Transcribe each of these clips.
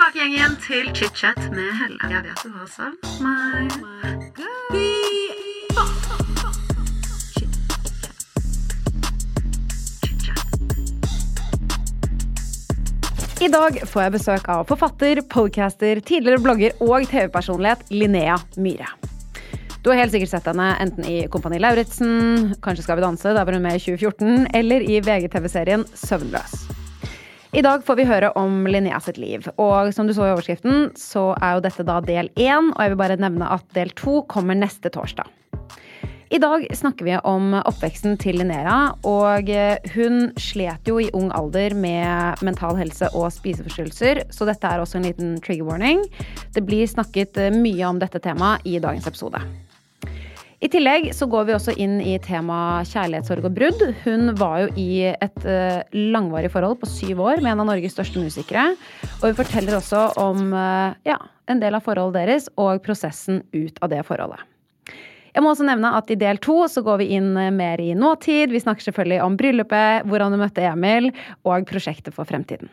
tilbake igjen, igjen til chit-chat med Helle. Jeg vet du har savn meg. I dag får jeg besøk av forfatter, podcaster, tidligere blogger og TV-personlighet Linnea Myhre. Du har helt sikkert sett henne enten i Kompani Lauritzen, Kanskje skal vi danse, der var hun med i 2014, eller i VGTV-serien Søvnløs. I dag får vi høre om Linnea sitt liv. Og som du så i overskriften, så er jo dette da del én, og jeg vil bare nevne at del to kommer neste torsdag. I dag snakker vi om oppveksten til Linnea, og hun slet jo i ung alder med mental helse og spiseforstyrrelser, så dette er også en liten trigger warning. Det blir snakket mye om dette temaet i dagens episode. I tillegg så går vi også inn i tema kjærlighetssorg og brudd. Hun var jo i et eh, langvarig forhold på syv år med en av Norges største musikere. Og hun forteller også om eh, ja, en del av forholdet deres og prosessen ut av det forholdet. Jeg må også nevne at I del to så går vi inn eh, mer i nåtid. Vi snakker selvfølgelig om bryllupet, hvordan du møtte Emil, og prosjektet for fremtiden.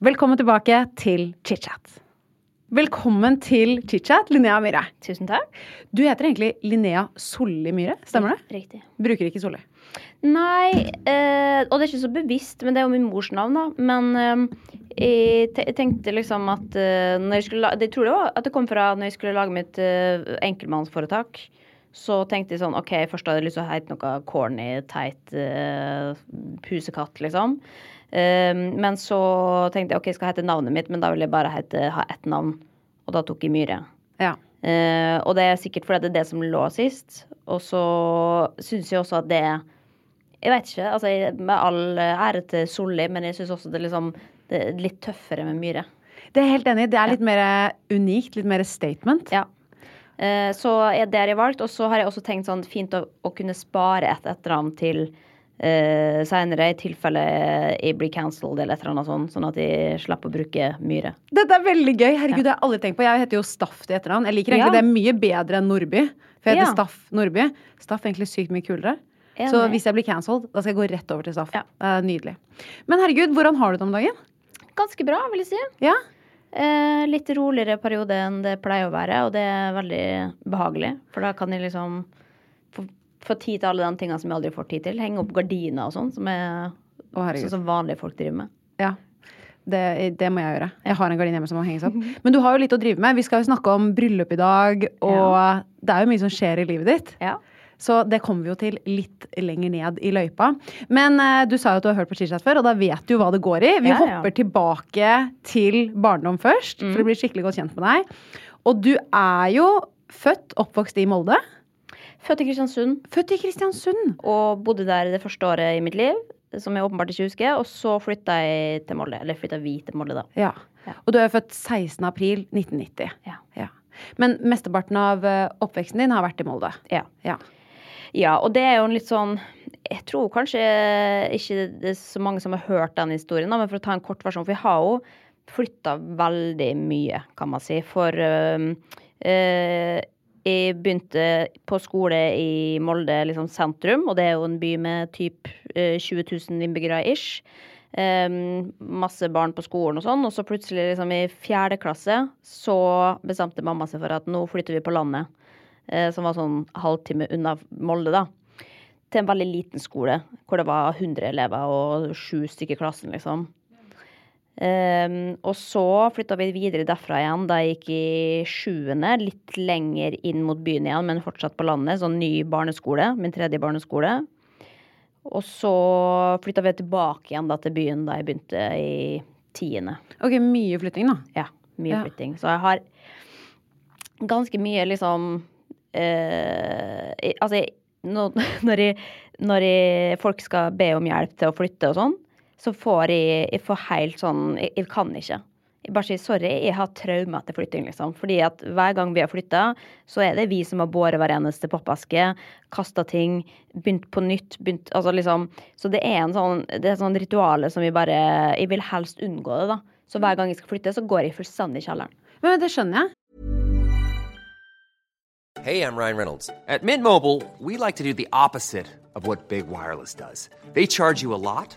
Velkommen tilbake til chit-chat. Velkommen til chit-chat, Linnea Myhre. Tusen takk. Du heter egentlig Linnea Solli Myhre, stemmer det? Riktig. Bruker ikke Solli. Nei, eh, og det er ikke så bevisst, men det er jo min mors navn, da. Men eh, jeg tenkte liksom at eh, når jeg skulle Jeg tror det var at det kom fra når jeg skulle lage mitt eh, enkeltmannsforetak. Så tenkte jeg sånn OK, først hadde jeg lyst til å hete noe corny, teit, eh, pusekatt, liksom. Eh, men så tenkte jeg OK, jeg skal hete navnet mitt, men da vil jeg bare hete, ha ett navn. Og da tok jeg Myhre. Ja. Eh, og det er sikkert fordi det er det som lå sist. Og så syns jeg også at det Jeg vet ikke, altså jeg- med all ære til Solli, men jeg syns også det, er liksom, det er litt tøffere med Myhre. Det er helt enig. Det er litt mer unikt, litt mer statement. Ja. Eh, så er det jeg har valgt. Og så har jeg også tenkt sånn fint å, å kunne spare et etternavn til uh, seinere, i tilfelle jeg blir cancelled eller et eller annet sånt, sånn at jeg slipper å bruke Myhre. Dette er veldig gøy. Herregud, det har jeg aldri tenkt på. Jeg heter jo Staff til etternavn. Jeg liker egentlig Ja. det mye bedre enn Nordby. For jeg heter Ja. Staff Nordby. Staff er egentlig sykt mye kulere. Enig. Så hvis jeg blir cancelled, da skal jeg gå rett over til Staff. Ja. Er nydelig. Men herregud, hvordan har du det om dagen? Ganske bra, vil jeg si. Ja? Uh, litt roligere periode enn det pleier å være, og det er veldig behagelig. For da kan jeg liksom få, tid til alle de tingene som jeg aldri får tid til. Henge opp gardiner og sånn, som sånn som vanlige folk driver med. Ja. Det, det må jeg gjøre. Jeg har en gardin hjemme som må henges opp. Men du har jo litt å drive med. Vi skal jo snakke om bryllup i dag, og det er jo mye som skjer i livet ditt. Ja. Så det kommer vi jo til litt lenger ned i løypa. Men eh, du sa jo at du har hørt på Chitchat før, og da vet du jo hva det går i. Vi Ja, ja. hopper tilbake til barndom først, for å bli skikkelig godt kjent med deg. Og du er jo født, oppvokst i Molde. Født i Kristiansund Født i Kristiansund. og bodde der det første året i mitt liv, som jeg åpenbart ikke husker. Og så flytta jeg til Molde. Eller flytta vi til Molde, da. Ja. Ja. Og du er født 16. april 1990. Ja. Ja. Men mesteparten av eh, oppveksten din har vært i Molde. Ja. Ja. Ja, og det er jo en litt sånn Jeg tror kanskje ikke det er så mange som har hørt den historien, men for å ta en kort versjon. For vi har jo flytta veldig mye, kan man si. For øh, øh, jeg begynte på skole i Molde liksom sentrum, og det er jo en by med typ øh, 20 000 innbyggere ish. Um, masse barn på skolen og sånn, og så plutselig liksom i fjerde klasse så bestemte mamma seg for at nå flytter vi på landet uh, som var sånn halvtime unna Molde, da. Til en veldig liten skole, hvor det var 100 elever og sju stykker i klassen, liksom. Ehm, og så flytta vi videre derfra igjen da jeg gikk i sjuende, litt lenger inn mot byen igjen, men fortsatt på landet. Sånn ny barneskole, min tredje barneskole. Og så flytta vi tilbake igjen da til byen da jeg begynte i tiende. Ok, mye flytting, da. Ja, mye Ja. flytting. Så jeg har ganske mye liksom eh, Altså, når, jeg, når jeg, folk skal be om hjelp til å flytte og sånn, så får jeg, jeg får helt sånn jeg, jeg kan ikke. Jeg bare sier sorry, jeg har traume etter flytting, liksom. Fordi at hver gang vi har flytta, så er det vi som har båret hver eneste pappeske, kasta ting, begynt på nytt, begynt Altså liksom Så det er en sånn Det er sånn rituale som vi bare Jeg vil helst unngå det, da. Så hver gang jeg skal flytte, så går jeg fullstendig i kjelleren. Men det skjønner jeg. Hey, I'm Ryan Reynolds. At Mint Mobile, we like to do the opposite of what Big Wireless does. They charge you a lot,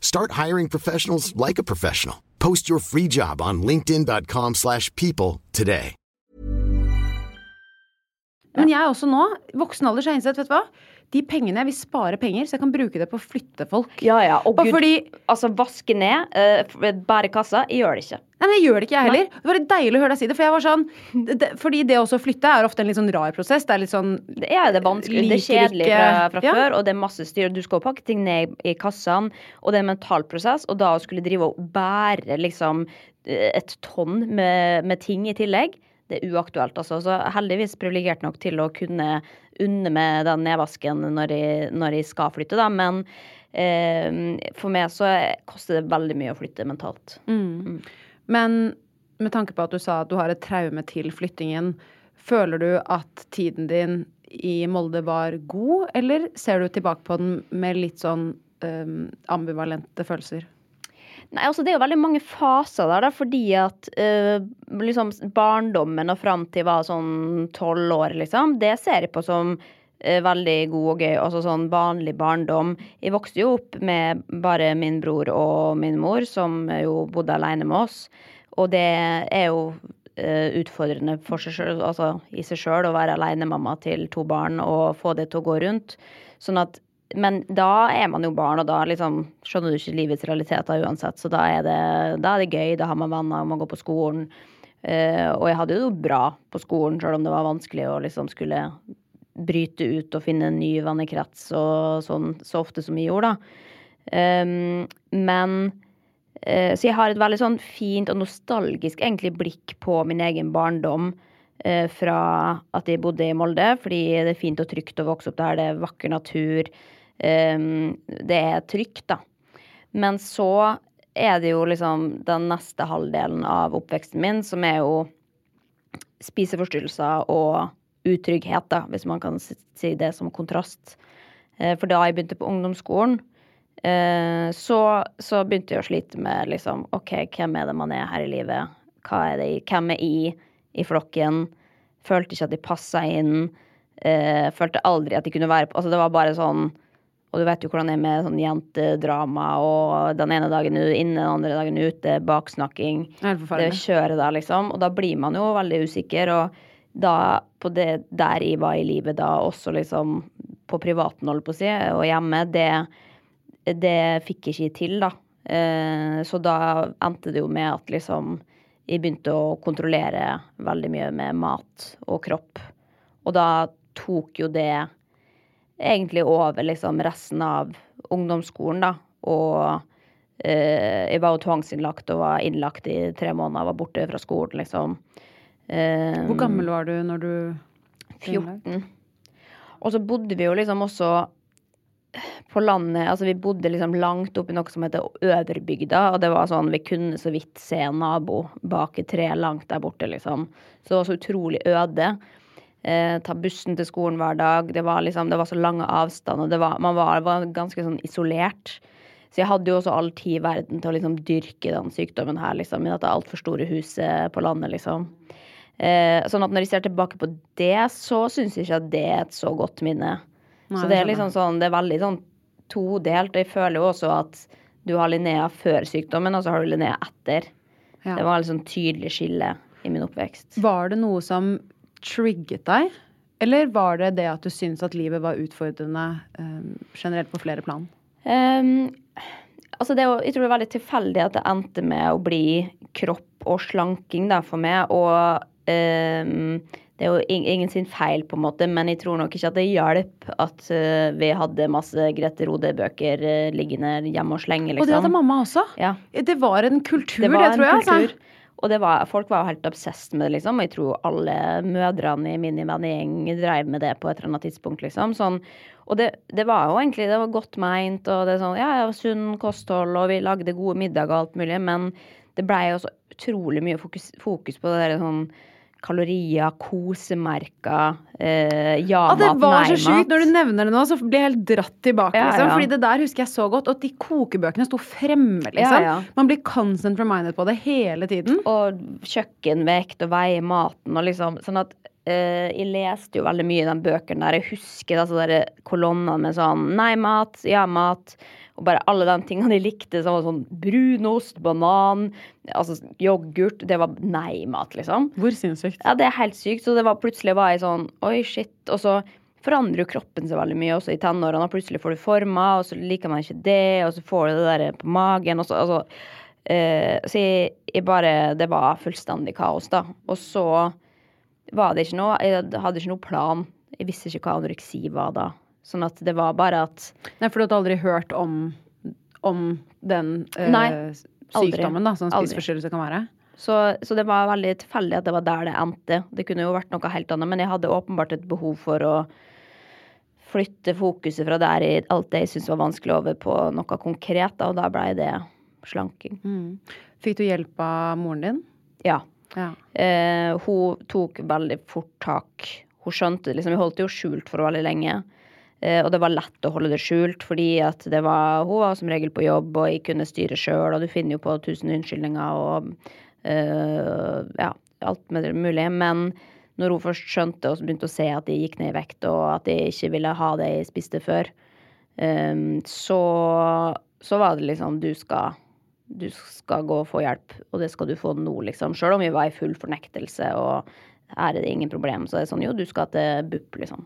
Start hiring professionals like a professional. Post your free job on linkedin.com/people slash people today. Men jeg er også nå, voksen alder, så har jeg innsett, vet du hva? De pengene jeg vil spare penger, så jeg kan bruke det på å flytte folk. Ja, ja. Og gud, fordi- altså vaske ned, uh, bære kassa, jeg gjør det ikke. Nei, men jeg gjør det ikke, jeg heller. Det var litt deilig å høre deg si det. For jeg var sånn det, Fordi det også å flytte er ofte en litt sånn rar prosess. Det er litt sånn Det er det vanskelig. Det er kjedelig fra, fra Ja. før, og det er masse styr. Du skal jo pakke ting ned i kassene, og det er en mental prosess. Og da å skulle drive og bære liksom eh, et tonn med, med ting i tillegg, det er uaktuelt, altså. Så heldigvis privilegert nok til å kunne unne med den nedvasken når jeg, når jeg skal flytte, da. Men eh, for meg så koster det veldig mye å flytte mentalt. Men med tanke på at du sa at du har et traume til flyttingen, føler du at tiden din i Molde var god, eller ser du tilbake på den med litt sånn um, ambivalente følelser? Nei, altså Det er jo veldig mange faser der, da, fordi at eh, liksom barndommen og fram til var sånn tolv år, liksom, det ser jeg på som eh, veldig god og gøy. Altså sånn vanlig barndom. Jeg vokste jo opp med bare min bror og min mor, som jo bodde alene med oss. Og det er jo eh, utfordrende for seg selv, altså i seg sjøl å være alenemamma til to barn og få det til å gå rundt. Sånn at men da er man jo barn, og da liksom skjønner du ikke livets realiteter uansett. Så da er det, da er det gøy, da har man venner, man går på skolen. Uh, og jeg hadde det jo bra på skolen, selv om det var vanskelig å liksom skulle bryte ut og finne en ny vennekrets og sånn så ofte som vi gjorde, da. Um, men uh, Så jeg har et veldig sånn fint og nostalgisk egentlig blikk på min egen barndom eh, fra at jeg bodde i Molde, fordi det er fint og trygt å vokse opp der, det er vakker natur. Um, det er trygt, da. Men så er det jo liksom den neste halvdelen av oppveksten min, som er jo spiseforstyrrelser og utrygghet, da, hvis man kan si- det som kontrast. Eh, For da jeg begynte på ungdomsskolen, eh, så, så begynte jeg å slite med liksom OK, hvem er det man er her i livet? Hva er det? Hvem er i i flokken? Følte ikke at de passa inn. Eh, følte aldri at de kunne være på Altså, det var bare sånn Og du vet jo hvordan det er med sånn jentedrama, og den ene dagen inne, den andre dagen ute, baksnakking. Det Det kjøret der, liksom. Og da blir man jo veldig usikker. Og da, på det der jeg var i livet da, også liksom på privaten, holdt på å si, og hjemme, det, det fikk jeg ikke til, da. Eh, så da endte det jo med at liksom jeg begynte å kontrollere veldig mye med mat og kropp. Og da tok jo det egentlig over liksom resten av ungdomsskolen, da. Og eh, jeg var jo tvangsinnlagt og var innlagt i tre måneder, var borte fra skolen, liksom. Eh, Hvor gammel var du når du 14. Og så bodde vi jo liksom også på landet. Altså vi bodde liksom langt oppi noe som heter Øverbygda. Og det var sånn, vi kunne så vidt se en nabo bak et tre langt der borte, liksom. Så det var så utrolig øde. Eh, ta bussen til skolen hver dag. Det var liksom, det var så lange avstander. Det var, man var, var ganske sånn isolert. Så jeg hadde jo også all tid i verden til å liksom dyrke den sykdommen her, liksom. I dette altfor store huset på landet, liksom. Eh, sånn at når jeg ser tilbake på det, så syns jeg ikke at det er et så godt minne. Nei, så det er liksom sånn, det er veldig sånn todelt. Og jeg føler jo også at du har Linnea før sykdommen, og så har du Linnea etter. Ja. Det var sånn tydelig skille i min oppvekst. Var det noe som trigget deg? Eller var det det at du syntes at livet var utfordrende um, generelt på flere plan? Um, altså det jeg tror det er veldig tilfeldig at det endte med å bli kropp og slanking da, for meg. Og um, det er jo ingen sin feil, på en måte, men jeg tror nok ikke at det hjalp at eh, vi hadde masse Grete Rode-bøker eh, liggende hjemme og slenge, liksom. Og det hadde mamma også. Ja. Det var en kultur, Det det, var tror jeg. kultur. Altså. Og det var, folk var jo helt obsessed med det, liksom. Og jeg tror alle mødrene i min gjeng drev med det på et eller annet tidspunkt, liksom. Sånn, og det, det var jo egentlig det var godt meint, og det er sånn, ja, ja, sunn kosthold, og vi lagde gode middager og alt mulig, men det blei jo så utrolig mye fokus, fokus på det der sånn kalorier, kosemerker, eh, Ja, ja-mat, det var så nei-mat. sjukt. Når du nevner det nå, så blir jeg helt dratt tilbake. Ja, liksom. ja. Fordi det der husker jeg så godt. Og de kokebøkene sto fremme, liksom. Ja, ja. Man blir constant reminded på det hele tiden. og kjøkkenvekt og veie maten og liksom sånn at eh, jeg leste jo veldig mye i de bøkene der. Jeg husker altså de kolonnene med sånn nei-mat, ja-mat. Og bare alle de tingene de likte, som var sånn brunost, banan, altså yoghurt. Det var nei-mat, liksom. Hvor sinnssykt. Ja, det er helt sykt. Så det var plutselig var jeg sånn Oi, shit. Og så forandrer jo kroppen seg veldig mye også i tenårene. Og plutselig får du former, og så liker man ikke det, og så får du det der på magen. Og så, altså, eh, så jeg, jeg bare Det var fullstendig kaos, da. Og så var det ikke noe Jeg hadde ikke noe plan. Jeg visste ikke hva anoreksi var da. Sånn at det var bare at Nei, for du hadde aldri hørt om, om den øh, Nei, sykdommen, da, som Aldri. spiseforstyrrelse kan være? Så, så det var veldig tilfeldig at det var der det endte. Det kunne jo vært noe helt annet, men jeg hadde åpenbart et behov for å flytte fokuset fra der i alt det jeg syntes var vanskelig, over på noe konkret, da, og da blei det slanking. Fikk du hjelp av moren din? Ja. Ja. Eh, hun tok veldig fort tak. Hun skjønte liksom, Vi holdt det jo skjult for veldig lenge. Eh, og det var lett å holde det skjult, fordi at det var, hun var som regel på jobb, og jeg kunne styre sjøl, og du finner jo på tusen unnskyldninger og eh, ja, alt mulige. Men når hun først skjønte og begynte å se at jeg gikk ned i vekt, og at jeg ikke ville ha det jeg spiste før, eh, så, så var det liksom Du skal du skal gå og få hjelp, og det skal du få nå, liksom. Sjøl om vi var i full fornektelse, og her er det ingen problem, så det er sånn jo, du skal til BUP, liksom.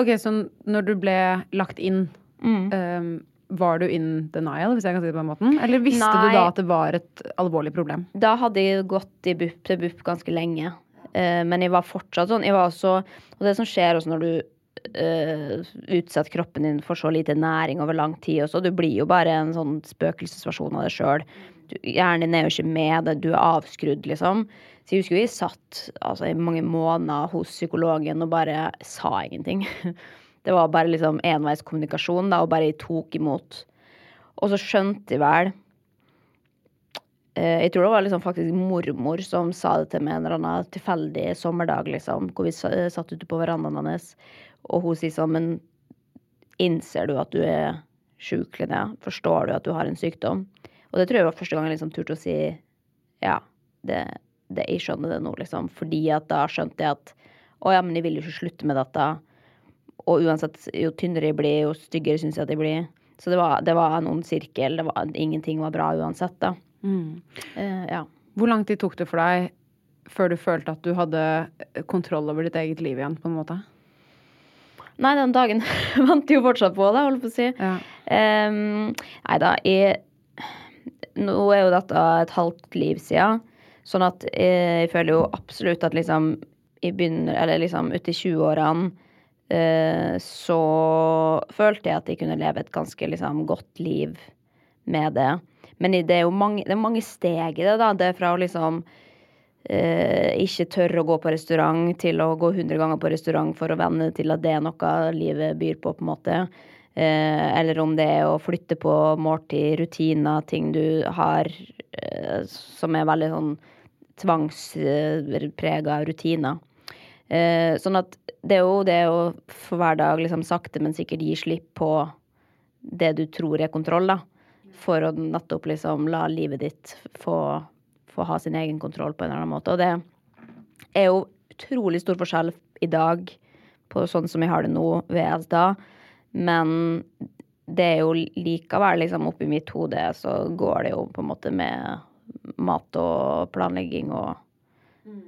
Ok, så når du ble lagt inn, Mm. um, var du in denial, hvis jeg kan si det på den måten? Eller visste Nei. du da at det var et alvorlig problem? Da hadde jeg gått i BUP, til BUP ganske lenge. Uh, men jeg var fortsatt sånn. Jeg var også, og det som skjer også når du uh, utsetter kroppen din for så lite næring over lang tid også, du blir jo bare en sånn spøkelsesversjon av deg sjøl. Hjernen din er jo ikke med du er avskrudd, liksom. Så jeg husker vi satt altså, i mange måneder hos psykologen og bare sa ingenting. Det var bare liksom enveiskommunikasjon, da, og bare jeg tok imot. Og så skjønte jeg vel Eh, Jeg tror det var liksom faktisk mormor som sa det til meg en eller annen tilfeldig sommerdag, liksom, hvor vi satt ute på verandaen hennes, og hun sier sånn, men innser du at du er sjuk, Linnea? Forstår du at du har en sykdom? Og det tror jeg var første gang jeg liksom turte å si ja, det, det, jeg skjønner det nå, liksom. Fordi at da skjønte jeg at å ja, men jeg vil jo ikke slutte med dette. Og uansett, jo tynnere jeg blir, jo styggere syns jeg at jeg blir. Så det var, det var en ond sirkel. Det var, ingenting var bra uansett, da. Eh, ja. Hvor lang tid tok det for deg før du følte at du hadde kontroll over ditt eget liv igjen, på en måte? Nei, den dagen venter jo fortsatt på det, holdt på å si. Ja. Um, nei da, jeg Nå er jo dette et halvt liv siden, sånn at jeg, føler jo absolutt at liksom i begynner, eller liksom ute i 20-årene eh, så følte jeg at jeg kunne leve et ganske liksom godt liv med det. Men det er jo mange, det er mange steg i det, da. Det er fra å liksom eh, ikke tørre å gå på restaurant til å gå 100 ganger på restaurant for å venne til at det er noe livet byr på, på en måte. Eh, eller om det er å flytte på måltid, rutiner, ting du har eh, som er veldig sånn tvangsprega rutiner. Eh, sånn at det er jo det å for hver dag liksom sakte, men sikkert gi slipp på det du tror er kontroll, da. For å nettopp liksom la livet ditt få, få ha sin egen kontroll på en eller annen måte. Og det er jo utrolig stor forskjell i dag på sånn som vi har det nå, at da Men det er jo likevel liksom oppi mitt hode så går det jo på en måte med mat og planlegging og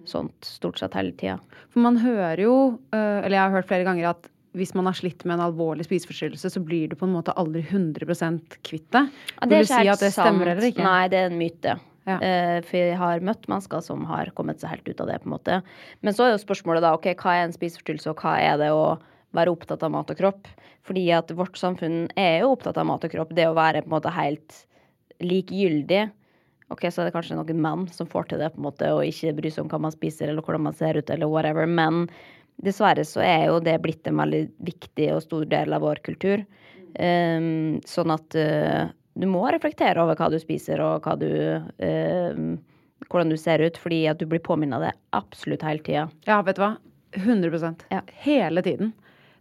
sånt stort sett hele tida. For man hører jo, øh, eller jeg har hørt flere ganger, at hvis man har slitt med en alvorlig spiseforstyrrelse, så blir du på en måte aldri 100% kvitt det. Ja, Vil du ikke si helt at det stemmer sant. eller ikke? Nei, det er en myte. Ja. Eh, for jeg har møtt mennesker som har kommet seg helt ut av det. på en måte. Men så er jo spørsmålet da, ok, hva er en spiseforstyrrelse, og hva er det å være opptatt av mat og kropp? Fordi at vårt samfunn er jo opptatt av mat og kropp. Det å være på en måte helt likegyldig. Ok, så er det kanskje noen menn som får til det, på en måte, og ikke bryr seg om hva man spiser eller hvordan man ser ut, eller whatever. Men dessverre så er jo det blitt en veldig viktig og stor del av vår kultur. Um, sånn at uh, du må reflektere over hva du spiser og hva du um, hvordan du ser ut, fordi at du blir påminnet det absolutt hele tida. Ja, vet du hva? 100 Ja. Hele tiden.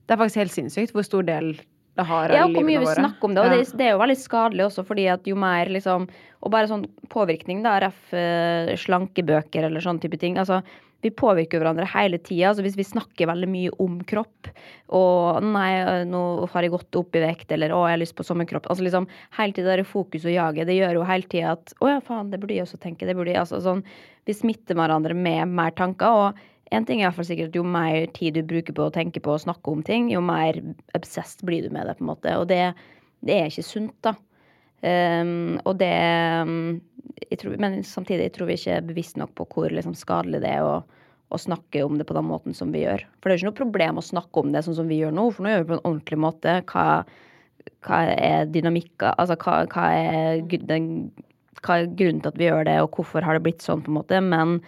Det er faktisk helt sinnssykt hvor stor del det har av Ja, hvor mye vi snakker om det, og Ja. det, det er jo veldig skadelig også, fordi at jo mer liksom Og bare sånn påvirkning, da, RF eh, slankebøker eller sånn type ting. Altså, vi påvirker hverandre hele tida. Altså, hvis vi snakker veldig mye om kropp, og 'nei, nå har jeg gått opp i vekt', eller 'å, jeg har lyst på sommerkropp'. Altså liksom hele tida det fokus og jaget, det gjør jo hele tida at 'å ja, faen, det burde jeg også tenke', det burde jeg altså sånn Vi smitter hverandre med mer tanker. og en ting er i hvert fall sikkert Jo mer tid du bruker på å tenke på å snakke om ting, jo mer obsessed blir du med det. på en måte. Og det, det er ikke sunt, da. Um, og det um, tror, Men samtidig jeg tror vi ikke er bevisst nok på hvor liksom, skadelig det er å, å snakke om det på den måten som vi gjør. For det er jo ikke noe problem å snakke om det sånn som vi gjør nå, for nå gjør vi det på en ordentlig måte. Hva, hva er dynamikka Altså hva, hva, er, den, hva er grunnen til at vi gjør det, og hvorfor har det blitt sånn, på en måte. Men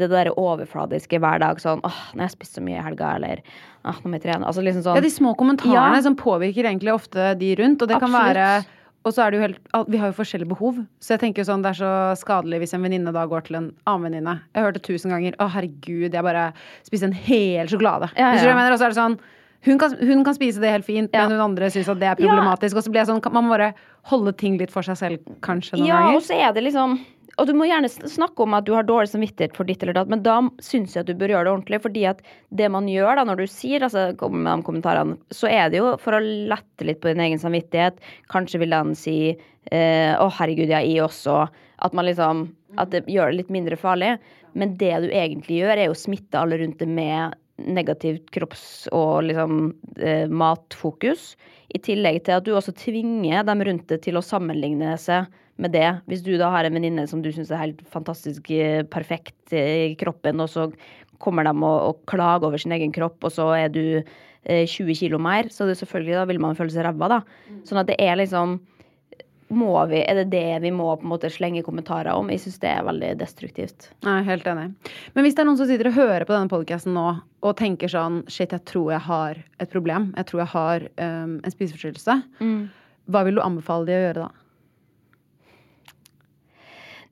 det der overfladiske hver dag sånn åh, nå har jeg spist så mye i helga, eller åh, nå må jeg trene. Altså liksom sånn Ja, de små kommentarene Ja. som påvirker egentlig ofte de rundt. Og det kan være og så er det jo helt, Vi har jo forskjellige behov. Så jeg tenker jo sånn, det er så skadelig hvis en venninne da går til en annen venninne. Jeg har hørt det tusen ganger. Å, herregud, jeg bare spiste en hel sjokolade. Ja, Hvis du hva ja. Og så er det sånn hun kan, hun kan spise det helt fint, Ja. men hun andre syns at det er problematisk. Og så blir jeg sånn, Man må bare holde ting litt for seg selv, kanskje, noen Ja, og så er det liksom Og du må gjerne snakke om at du har dårlig samvittighet for ditt eller datt, men da syns jeg at du bør gjøre det ordentlig. Fordi at det man gjør da når du sier altså, kommer med de kommentarene, så er det jo for å lette litt på din egen samvittighet. Kanskje vil den si eh, 'Å, herregud, jeg er i også'. At man liksom At det gjør det litt mindre farlig. Men det du egentlig gjør, er jo å smitte alle rundt det med negativt kropps- og liksom eh, matfokus. I tillegg til at du også tvinger dem rundt det til å sammenligne seg med det. Hvis du da har en venninne som du syns er helt fantastisk eh, perfekt eh, i kroppen, og så kommer de og, og klager over sin egen kropp, og så er du eh, 20 kilo mer, så det selvfølgelig da vil man føle seg ræva, da. Sånn at det er liksom må vi, Er det det vi må på en måte slenge kommentarer om? Jeg syns det er veldig destruktivt. Nei, helt enig. Men hvis det er noen som sitter og hører på denne podkasten nå og tenker sånn Shit, jeg tror jeg har et problem. Jeg tror jeg har um, en spiseforstyrrelse. Hva vil du anbefale de å gjøre da?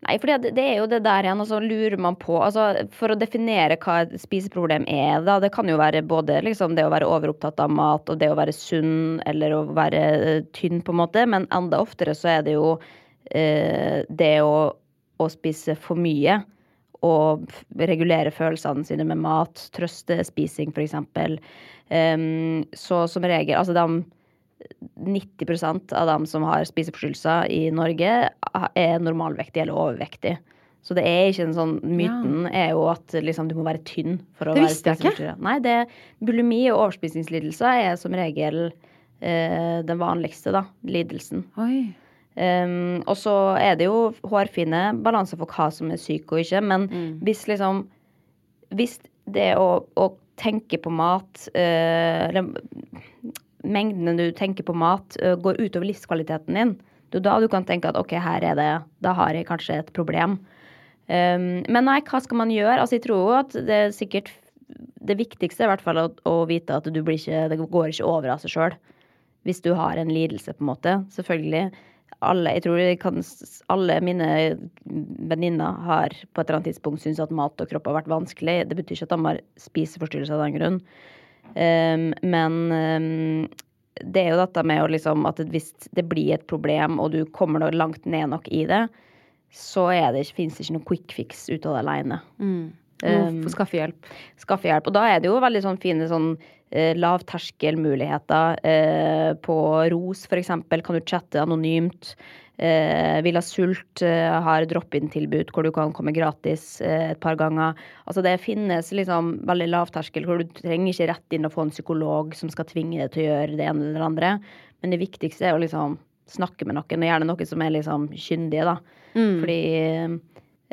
Nei, for det, det er jo det der igjen, og så lurer man på altså, For å definere hva et spiseproblem er, da, det kan jo være både liksom, det å være overopptatt av mat og det å være sunn eller å være eh, tynn, på en måte, men enda oftere så er det jo eh, det å, å spise for mye. Og regulere følelsene sine med mat, trøstespising f.eks. Um, så som regel Altså de 90% av dem som har spiseforstyrrelser i Norge, er normalvektige eller overvektige. Så det er ikke en sånn Myten er jo at liksom, du må være tynn for å Det være spiseforstyrret. Nei, det, bulimi og overspisingslidelser er som regel eh, den vanligste da, lidelsen. Um, og så er det jo hårfine balanser for hva som er syk og ikke. Men hvis liksom Hvis det å, å tenke på mat eh, mengdene du tenker på mat, eh, går utover livskvaliteten din, det er da du kan tenke at ok, her er det Da har jeg kanskje et problem. Um, men nei, hva skal man gjøre? Altså, jeg tror jo at det er sikkert Det viktigste er i hvert fall å, å vite at du blir ikke, det går ikke over av seg sjøl hvis du har en lidelse, på en måte. Selvfølgelig. Alle, jeg tror jeg kan, alle mine venninner har på et eller annet tidspunkt syntes at mat og kropp har vært vanskelig. Det betyr ikke at de har spiseforstyrrelser av den grunn. Um, men um, det er jo dette med å liksom at hvis det blir et problem, og du kommer langt ned nok i det, så er det, finnes det ikke noen quick fix ut av det aleine. Um, Få skaffe hjelp. skaffe hjelp. Og da er det jo veldig sånn fine sånn eh, lavterskelmuligheter. Eh, på ROS for eksempel kan du chatte anonymt. Eh, Villa Sult eh, har drop-in-tilbud hvor du kan komme gratis eh, et par ganger. Altså det finnes liksom veldig lavterskel hvor du trenger ikke rett inn og få en psykolog som skal tvinge deg til å gjøre det ene eller det andre. Men det viktigste er å liksom snakke med noen, og gjerne noen som er liksom kyndige, da. Fordi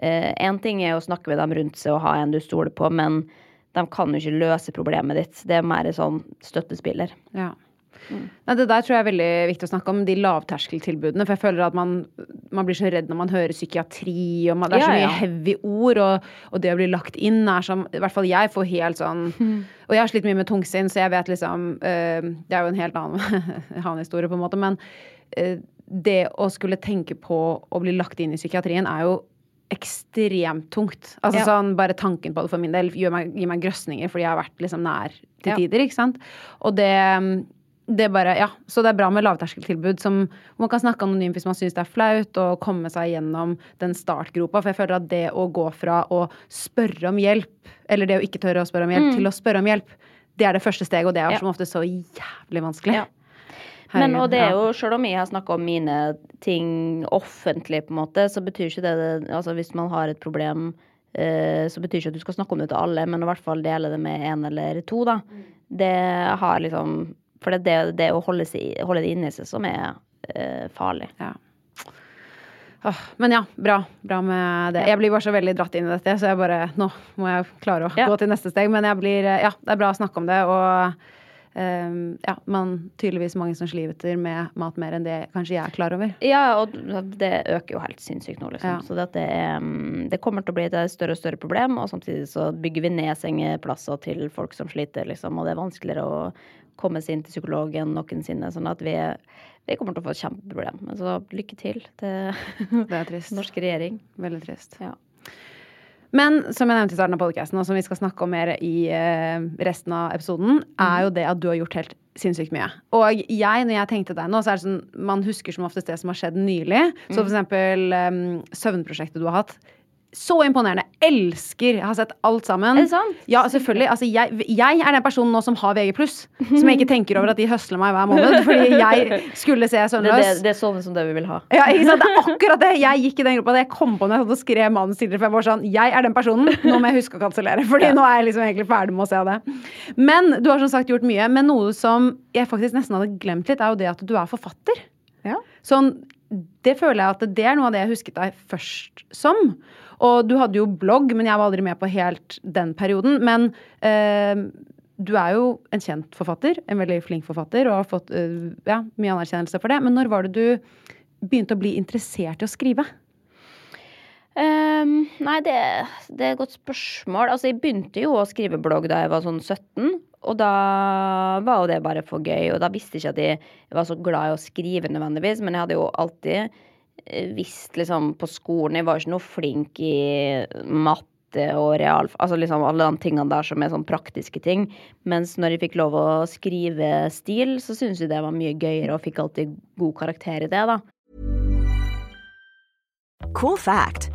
én ting er å snakke med dem rundt seg og ha en du stoler på, men de kan jo ikke løse problemet ditt. Det er mer sånn støttespiller. Ja. Nei, det der tror jeg er veldig viktig å snakke om, de lavterskeltilbudene. For jeg føler at man, man blir så redd når man hører psykiatri, og man, det er så Ja, mye ja. heavy ord, og, og det å bli lagt inn er som I hvert fall jeg får helt sånn Og jeg har slitt mye med tungsinn, så jeg vet liksom øh, Det er jo en helt annen, annen historie, på en måte, men øh, det å skulle tenke på å bli lagt inn i psykiatrien er jo ekstremt tungt. Altså Ja. sånn, Bare tanken på det for min del gir meg, gir meg grøsninger, fordi jeg har vært liksom nær til tider. ikke sant? Og det det bare, ja, Så det er bra med lavterskeltilbud som man kan snakke anonymt hvis man syns det er flaut, og komme seg gjennom den startgropa. For jeg føler at det å gå fra å spørre om hjelp, eller det å ikke tørre å spørre om hjelp, til å spørre om hjelp, det er det første steget, og det er Mm. Ja. som ofte så jævlig vanskelig. Ja. Men og det er jo, selv om jeg har snakka om mine ting offentlig, på en måte, så betyr ikke det Altså hvis man har et problem, eh, så betyr ikke at du skal snakke om det til alle, men i hvert fall dele det med én eller to, da. Det har liksom For det er det, det å holde, seg, holde det inni seg som er eh, farlig. Ja. Åh, men ja, bra. Bra med det. Jeg blir bare så veldig dratt inn i dette, så jeg bare Nå må jeg klare å Ja. gå til neste steg. Men jeg blir Ja, det er bra å snakke om det, og Um, ja, man tydeligvis mange som sliter med mat mer enn det kanskje jeg er klar over. Ja, og det øker jo helt sinnssykt nå, liksom. Ja. Så det, er, mm, det kommer til å bli et større og større problem, og samtidig så bygger vi ned sengeplasser til folk som sliter, liksom, og det er vanskeligere å komme seg inn til psykologen noensinne, sånn at vi, vi kommer til å få et kjempeproblem. Men så lykke til til Det trist. norsk regjering. Veldig trist. Ja. Men som jeg nevnte i starten av podcasten, og som vi skal snakke om mer i eh, resten av episoden, er jo det at du har gjort helt sinnssykt mye. Og jeg, når jeg tenkte deg nå, så er det sånn Man husker som oftest det som har skjedd nylig. Så for eksempel eh, søvnprosjektet du har hatt. Så imponerende. Elsker. Jeg har sett alt sammen. Er det sant? Ja, selvfølgelig. Altså, jeg, jeg er den personen nå som har VG+, som jeg ikke tenker over at de høsler meg hver måned, fordi jeg skulle se Det, Søvnløs. det, det er sånn som det vi vil ha. Ja, ikke sant? Det er akkurat det. Jeg gikk i den gruppa. Det jeg kom på når jeg skrev manus tidligere. For jeg var sånn Jeg er den personen. Nå må jeg huske å kansellere. Fordi nå er jeg liksom egentlig ferdig med å se det. Men du har som sagt gjort mye. Men noe som jeg faktisk nesten hadde glemt litt, er jo det at du er forfatter. Ja. Sånn, det føler jeg at det er noe av det jeg husket deg først som. Og du hadde jo blogg, men jeg var aldri med på helt den perioden. Men eh, du er jo en kjent forfatter, en veldig flink forfatter, og har fått eh, ja, mye anerkjennelse for det. Men når var det du begynte å bli interessert i å skrive? Um, nei, det, det er et godt spørsmål. Altså, jeg begynte jo å skrive blogg da jeg var sånn 17. Og da var jo det bare for gøy. Og da visste jeg ikke at jeg var så glad i å skrive nødvendigvis, men jeg hadde jo alltid visst liksom på skolen Jeg var ikke noe flink i matte og real... Altså liksom alle de tingene der som er sånn praktiske ting. Mens når jeg fikk lov å skrive stil, så syntes jeg det var mye gøyere, og fikk alltid god karakter i det, da. Cool fact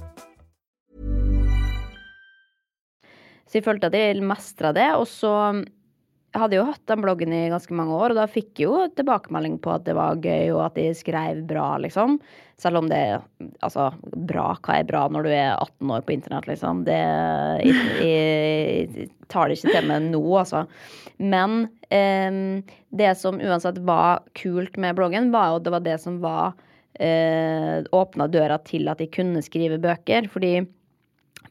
Så jeg følte at jeg mestra det. Og så hadde jeg jo hatt den bloggen i ganske mange år, og da fikk jeg jo tilbakemelding på at det var gøy, og at jeg skrev bra, liksom. Selv om det er Altså, bra. Hva er bra når du er 18 år på internett, liksom? Det Jeg, jeg, jeg tar det ikke til meg nå, altså. Men eh, det som uansett var kult med bloggen, var jo at det var det som var eh, Åpna døra til at jeg kunne skrive bøker. Fordi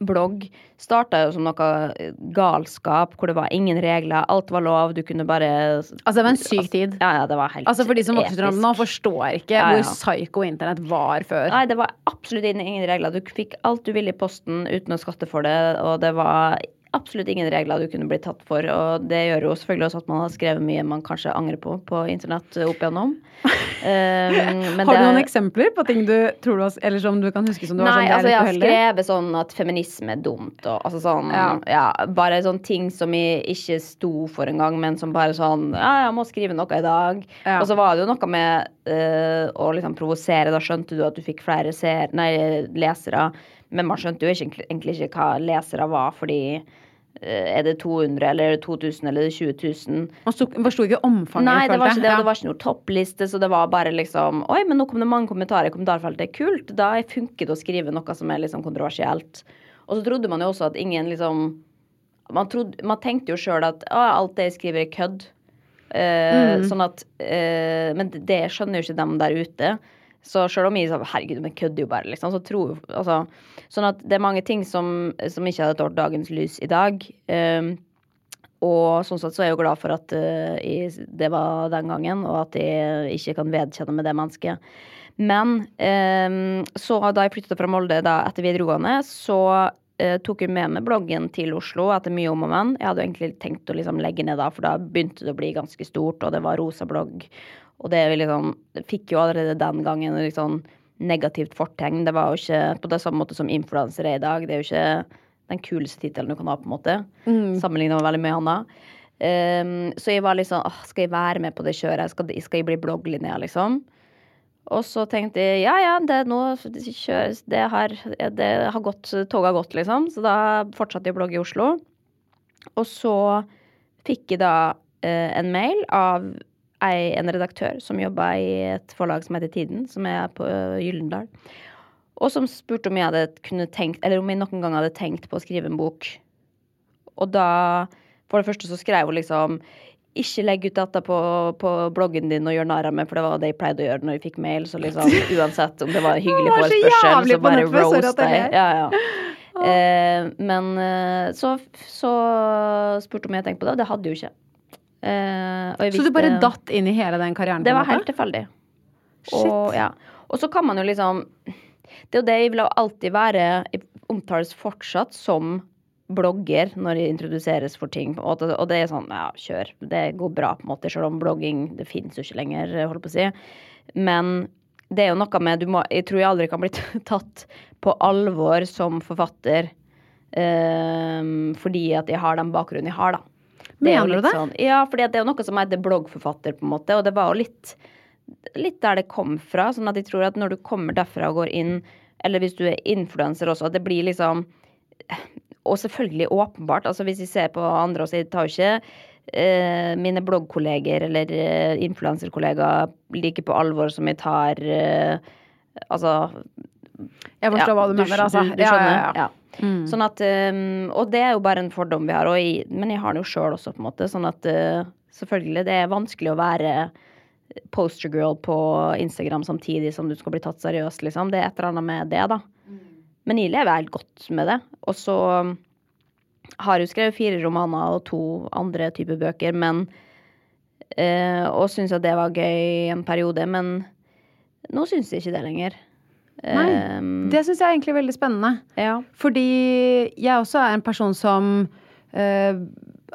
blogg starta jo som noe galskap, hvor det var ingen regler, alt var lov, du kunne bare Altså, det var en syk tid. Ja, ja, det var helt Altså, for de som vokser opp nå, forstår ikke Ja, ja. hvor psycho internett var før. Nei, det var absolutt ingen ingen regler. Du fikk alt du ville i posten uten å skatte for det, og det var absolutt ingen regler du kunne bli tatt for. Og det gjør jo selvfølgelig også at man har skrevet mye man kanskje angrer på på internett opp igjennom. Um, men har du det- noen eksempler på ting du tror du har Eller som du kan huske som du var har sånn, er altså jeg har skrevet sånn at feminisme er dumt og altså sånn Ja. ja. Bare sånn ting som jeg ikke sto for engang, men som bare sånn Ja, jeg må skrive noe i dag. Ja. Og så var det jo noe med uh, å liksom provosere. Da skjønte du at du fikk flere ser, nei, lesere. Men man skjønte jo ikke, egentlig ikke hva lesere var, fordi eh, er det 200 eller er det 2000 eller er det 20 000? Man sto- forsto ikke omfanget. Nei, det var ikke det, og det var ikke noe toppliste, så det var bare liksom Oi, men nå kom det mange kommentarer i kommentarfeltet. Kult. Da funker det å skrive noe som er liksom kontroversielt. Og så trodde man jo også at ingen liksom Man, trodde, man tenkte jo sjøl at alt det jeg skriver, er kødd. Eh, Sånn at uh, Men det skjønner jo ikke dem der ute. Så sjøl om jeg sa herregud, men kødder jo bare, liksom, så tror altså, Sånn at det er mange ting som, som ikke hadde tålt dagens lys i dag. Um, og sånn sett så er jeg jo glad for at uh, jeg, det var den gangen, og at jeg ikke kan vedkjenne med det mennesket. Men um, så da jeg flyttet fra Molde da etter videregående, så uh, tok jeg med meg bloggen til Oslo etter mye om og men. Jeg hadde jo egentlig tenkt å liksom legge ned da, for da begynte det å bli ganske stort, og det var rosa blogg. Og det liksom, fikk jo allerede den gangen et sånn negativt fortegn. Det var jo ikke på det samme måte som influenser er i dag. Det er jo ikke den kuleste tittelen du kan ha, på en måte. Sammenlignet med veldig mye annet. Um, så jeg var litt sånn åh, Skal jeg være med på det kjøret? Skal, skal jeg bli blogglinja, liksom? Og så tenkte jeg ja, ja, det, nå Det har, det har gått Toget har gått, liksom. Så da fortsatte jeg å blogge i Oslo. Og så fikk jeg da eh, en mail av ei, en redaktør som jobba i et forlag som heter Tiden, som er på Gyllendal. Og som spurte om jeg hadde kunne tenkt, eller om jeg noen gang hadde tenkt på å skrive en bok. Og da, for det første så skrev hun liksom ikke legg ut dette på, på bloggen din og gjør narr av meg, for det var det jeg pleide å gjøre når jeg fikk mail. Så liksom uansett om det var hyggelig så forespørsel, så på bare roast deg. Ja, ja. Eh, men så, så spurte hun om jeg tenkte på det, og det hadde jo ikke. Eh, og jeg Så du bare datt inn i hele den karrieren? det var helt tilfeldig. Og, ja. og så kan man jo liksom Det er jo det jeg vil alltid være jeg Omtales fortsatt som blogger når jeg introduseres for ting. Og det, og det er sånn, ja, kjør. Det går bra, på en måte, selv om blogging det fins jo ikke lenger, holdt på å si. Men det er jo noe med du må, Jeg tror jeg aldri kan bli tatt på alvor som forfatter ehm, fordi at jeg har den bakgrunnen jeg har, da. Det er Mener du det? Sånn, ja, for det er jo noe som heter bloggforfatter, på en måte. Og det var jo litt, litt der det kom fra. Sånn at jeg tror at når du kommer derfra og går inn, eller hvis du er influenser også, at det blir liksom Og selvfølgelig åpenbart. altså Hvis jeg ser på andre også, jeg tar jo ikke eh, mine bloggkolleger eller eh, influenserkollegaer like på alvor som jeg tar eh, Altså Jeg forstår hva du mener, altså. Du, du Ja, skjønner? ja, Ja. Sånn at, um, og det er jo bare en fordom vi har, og jeg, men jeg har den jo sjøl også, på en måte. Sånn at uh, selvfølgelig, det er vanskelig å være poster girl på Instagram samtidig som du skal bli tatt seriøst, liksom. Det er et eller annet med det, da. Men jeg lever helt godt med det. Og så har jo skrevet fire romaner og to andre typer bøker, men uh, Og syns at det var gøy en periode, men nå syns jeg ikke det lenger. Nei, Um, Det syns jeg er egentlig veldig spennende. ja. Fordi jeg også er en person som eh,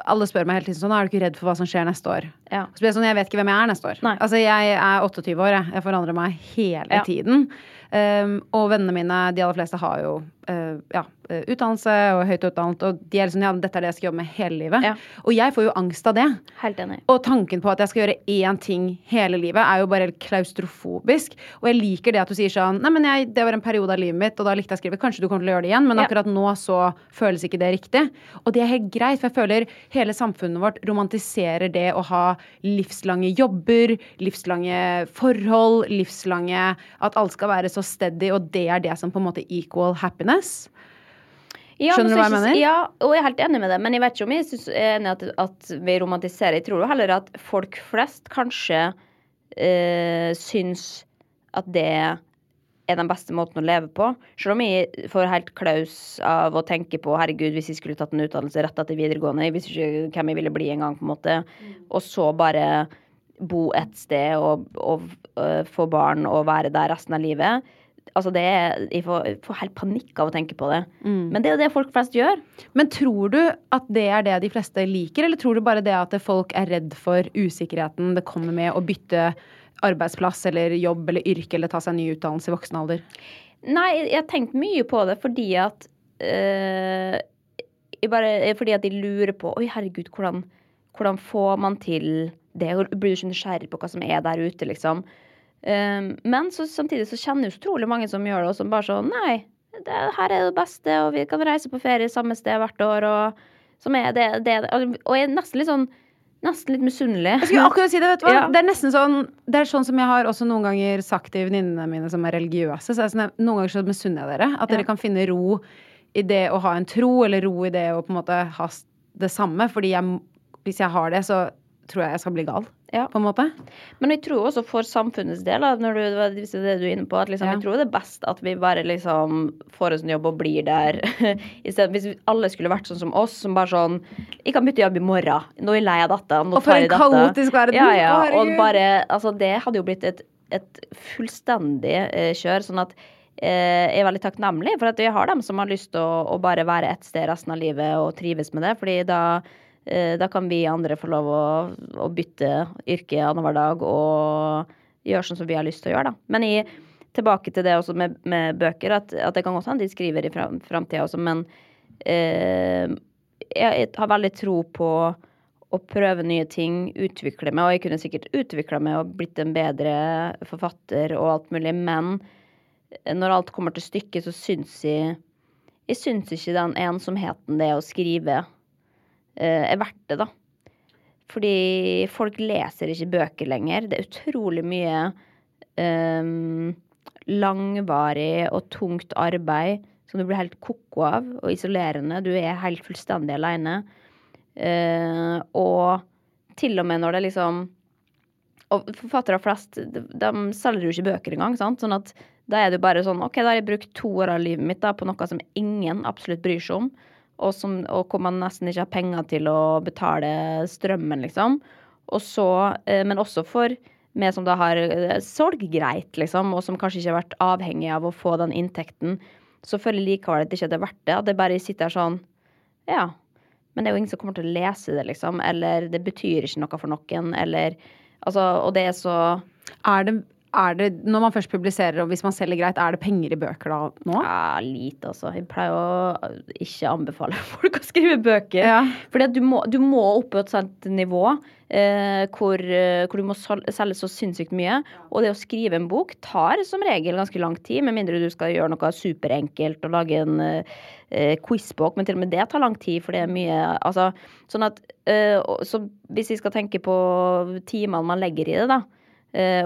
Alle spør meg hele tiden sånn Er du ikke redd for hva som skjer neste år? Ja. Så blir jeg sånn, jeg vet ikke hvem jeg er neste år. Nei. Altså, jeg er 28 år, jeg. Jeg forandrer meg hele Ja. tiden. Um, og vennene mine, de aller fleste, har jo uh, ja, utdannelse og høyt utdannet, og de er liksom ja, dette er det jeg skal jobbe med hele livet. Ja. Og jeg får jo angst av det. Helt enig. Og tanken på at jeg skal gjøre én ting hele livet, er jo bare helt klaustrofobisk. Og jeg liker det at du sier sånn Nei, men jeg, det var en periode av livet mitt, og da likte jeg å skrive. Kanskje du kommer til å gjøre det igjen, men akkurat nå så føles ikke det riktig. Og det er helt greit, for jeg føler hele samfunnet vårt romantiserer det å ha livslange jobber, livslange forhold, livslange At alt skal være så steady, og det er det som på en måte equal happiness. Ja, Skjønner du hva jeg mener? Ja, og jeg er helt enig med det. Men jeg vet ikke om jeg synes, er enig at, at vi romantiserer. Jeg tror jo heller at folk flest kanskje øh, syns at det er den beste måten å leve på. Selv om jeg får helt klaus av å tenke på herregud, hvis jeg skulle tatt en utdannelse rett etter videregående, jeg visste ikke hvem jeg ville bli en gang, på en måte, og så bare bo et sted og, og og, få barn og være der resten av livet. Altså det er, Jeg får, jeg får helt panikk av å tenke på det. Men det er jo det folk flest gjør. Men tror du at det er det de fleste liker, eller tror du bare det at folk er redd for usikkerheten det kommer med å bytte arbeidsplass eller jobb eller yrke eller ta seg en ny utdannelse i voksen alder? Nei, jeg har tenkt mye på det fordi at øh, bare, Fordi at de lurer på Oi, herregud, hvordan, hvordan får man til det? Blir du ikke nysgjerrig på hva som er der ute, liksom. Um, men så, samtidig så kjenner jeg utrolig mange som gjør det, og som bare sånn Nei, det her er det beste, og vi kan reise på ferie samme sted hvert år, og som er det, det Og jeg er nesten litt sånn Nesten litt misunnelig. Jeg skulle akkurat si Det vet du hva? Ja. Det er nesten sånn Det er sånn som jeg har også noen ganger sagt til venninnene mine som er religiøse. Så er sånn, noen ganger så misunner jeg dere. At dere kan finne ro i det å ha en tro, eller ro i det å på en måte ha det samme. Fordi jeg, hvis jeg har det, så tror jeg jeg skal bli gal. Ja. På en måte. Men jeg tror også for samfunnets del, når du, hvis det er det du er inne på, at liksom, Ja. jeg tror det er best at vi bare liksom får oss en jobb og blir der. Stedet, hvis alle skulle vært sånn som oss, som bare sånn Jeg kan bytte jobb i morgen. Nå er jeg lei av dette. Nå Og for tar en jeg dette. kaotisk verden. Ja, ja. Og bare Altså, det hadde jo blitt et, et fullstendig eh, kjør. Sånn at eh, jeg er veldig takknemlig for at vi har dem som har lyst til å, å bare være ett sted resten av livet og trives med det. Fordi da, da kan vi andre få lov å, å bytte yrke annenhver dag og gjøre sånn som vi har lyst til å gjøre, da. Men i, tilbake til det også med, med bøker, at, at det kan godt hende de skriver i fram, framtida også, men eh, jeg, har veldig tro på å prøve nye ting, utvikle meg, og jeg kunne sikkert utvikla meg og blitt en bedre forfatter og alt mulig, men når alt kommer til stykket, så syns jeg Jeg syns ikke den ensomheten det å skrive eh, er verdt det, da. Fordi folk leser ikke bøker lenger. Det er utrolig mye um, langvarig og tungt arbeid som du blir helt ko-ko av, og isolerende. Du er helt fullstendig aleine. Uh, og til og med når det liksom Og forfattere flest, de, de selger jo ikke bøker engang, sant. Sånn at da er det jo bare sånn OK, da har jeg brukt to år av livet mitt da, på noe som ingen absolutt bryr seg om. Og, som, og hvor man nesten ikke har penger til å betale strømmen, liksom. Og så, eh, men også for meg som da har eh, solgt greit, liksom, og som kanskje ikke har vært avhengig av å få den inntekten, så føler jeg likevel at det ikke er verdt det. At det bare sitter sånn Ja. Men det er jo ingen som kommer til å lese det, liksom. Eller det betyr ikke noe for noen. Eller Altså, og det er så Er det, er det, når man først publiserer, og hvis man selger greit, er det penger i bøker da nå? Ja, lite, altså. Jeg pleier å ikke anbefale folk å skrive bøker. Ja. Fordi du må, du må opp på et sånt nivå eh, hvor, eh, hvor du må selge så sinnssykt mye. Og det å skrive en bok tar som regel ganske lang tid, med mindre du skal gjøre noe superenkelt og lage en eh, quizbok. Men til og med det tar lang tid, for det er mye Altså, sånn at eh, Så hvis vi skal tenke på timene man legger i det, da,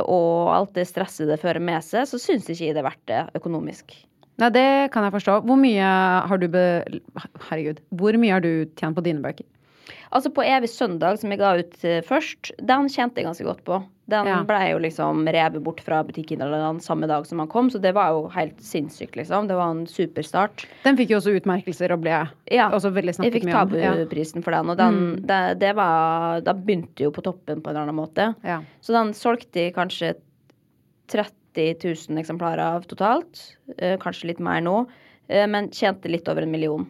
og alt det stresset det fører med seg, så syns ikke jeg det er verdt det økonomisk. Nei, det kan jeg forstå. Hvor mye har du be... Herregud. Hvor mye har du tjent på dine bøker? Altså på Evig søndag, som jeg ga ut eh, først, den kjente jeg ganske godt på. Den Ja. ble jo liksom revet bort fra butikken eller den samme dag som han kom, så det var jo helt sinnssykt, liksom. Det var en superstart. Den fikk jo også utmerkelser og ble Ja, også veldig jeg snakket mye om. Ja. fikk tabuprisen for den, og den, det, det var Da begynte jo på toppen på en eller annen måte. Ja. Så den solgte jeg kanskje 30 000 eksemplarer av totalt. Eh, kanskje litt mer nå. Eh, men tjente litt over en million.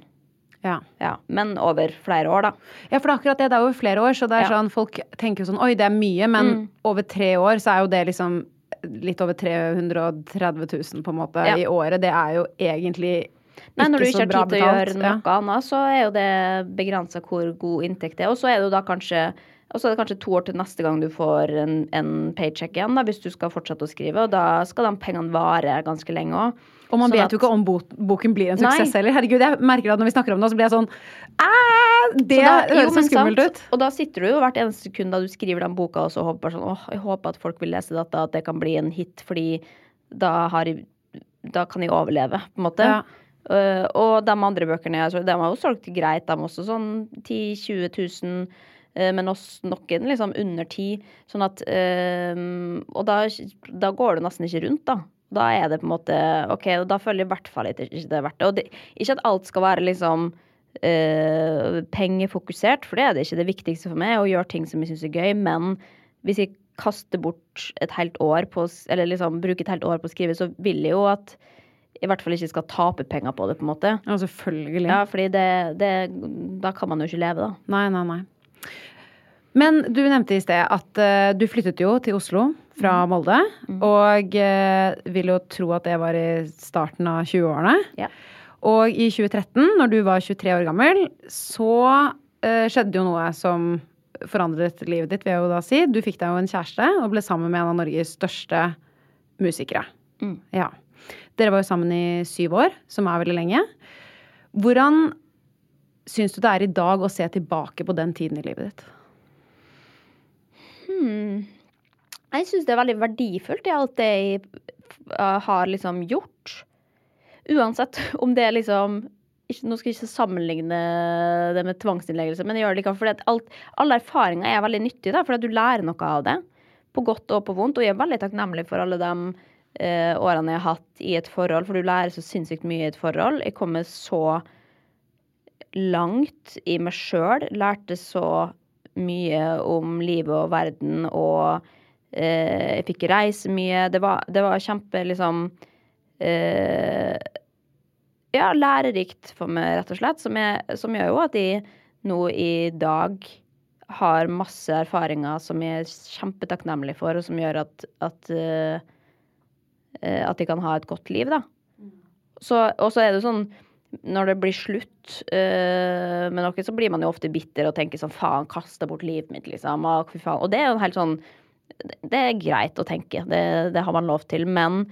Ja. Ja, Men over flere år, da. ja, for det er akkurat det. Det er over flere år, så det er Ja. sånn folk tenker jo sånn oi, det er mye, men Mm. over tre år så er jo det liksom litt over 330 000 på en måte Ja. i året. Det er jo egentlig Nei, når du ikke har tid til å gjøre noe ja. annet, så er jo det begrensa hvor god inntekt det er. Og så er det da kanskje er det kanskje to år til neste gang du får en, en paycheck igjen, da, hvis du skal fortsette å skrive. Og da skal de pengene vare ganske lenge òg. Og man vet jo ikke om boken blir en suksess heller. Herregud, jeg merker at når vi snakker om det, så blir jeg sånn Det høres så skummelt ut. Og da sitter du jo hvert eneste sekund da du skriver den boka og så håper sånn åh, jeg håper at folk vil lese dette, at det kan bli en hit, fordi da, har da kan jeg overleve, på en måte. Ja. Uh, og de andre bøkene jeg så- de har jo solgt greit, de også. Sånn 10 000-20 000. uh, Men oss noen liksom under 10 Sånn at uh, Og da, da går det nesten ikke rundt, da. Da er det på en måte OK, og da føler jeg i hvert fall ikke det er verdt det. Og det, ikke at alt skal være liksom øh, pengefokusert, for det er det ikke. Det viktigste for meg å gjøre ting som jeg syns er gøy, men hvis jeg kaster bort et helt år på Eller liksom bruker et helt år på å skrive, så vil jeg jo at i hvert fall ikke skal tape penger på det, på en måte. Ja, selvfølgelig. Ja, fordi det, det Da kan man jo ikke leve, da. Nei, nei, nei. Men du nevnte i sted at uh, du flyttet jo til Oslo fra Mm. Molde. Og uh, vil jo tro at det var i starten av 20-årene. Ja. Og i 2013, når du var 23 år gammel, så eh, skjedde jo noe som forandret livet ditt, vil jeg jo da si. Du fikk deg jo en kjæreste og ble sammen med en av Norges største musikere. Mm. Ja. Dere var jo sammen i syv år, som er veldig lenge. Hvordan syns du det er i dag å se tilbake på den tiden i livet ditt? Hmm. Jeg syns det er veldig verdifullt, i alt det jeg uh, har liksom gjort. Uansett om det er liksom ikke, Nå skal jeg ikke sammenligne det med tvangsinnleggelse, men jeg gjør det likevel at alt, alle erfaringer er veldig nyttige, da, fordi du lærer noe av det. På godt og på vondt. Og jeg er veldig takknemlig for alle de eh, årene jeg har hatt i et forhold, for du lærer så sinnssykt mye i et forhold. Jeg kommer så langt i meg sjøl. Lærte så mye om livet og verden, og eh, jeg fikk reise mye. Det var, det var kjempe, liksom eh, Ja, lærerikt for meg, rett og slett. Som, jeg, som gjør jo at jeg nå i dag har masse erfaringer som jeg er kjempetakknemlig for, og som gjør at, at eh, eh, at de kan ha et godt liv, da. Så, og så er det sånn når det blir slutt eh, med noe, så blir man jo ofte bitter og tenker sånn faen, kasta bort livet mitt, liksom. Og, faen. og det er jo en helt sånn Det er greit å tenke, det, det har man lov til. Men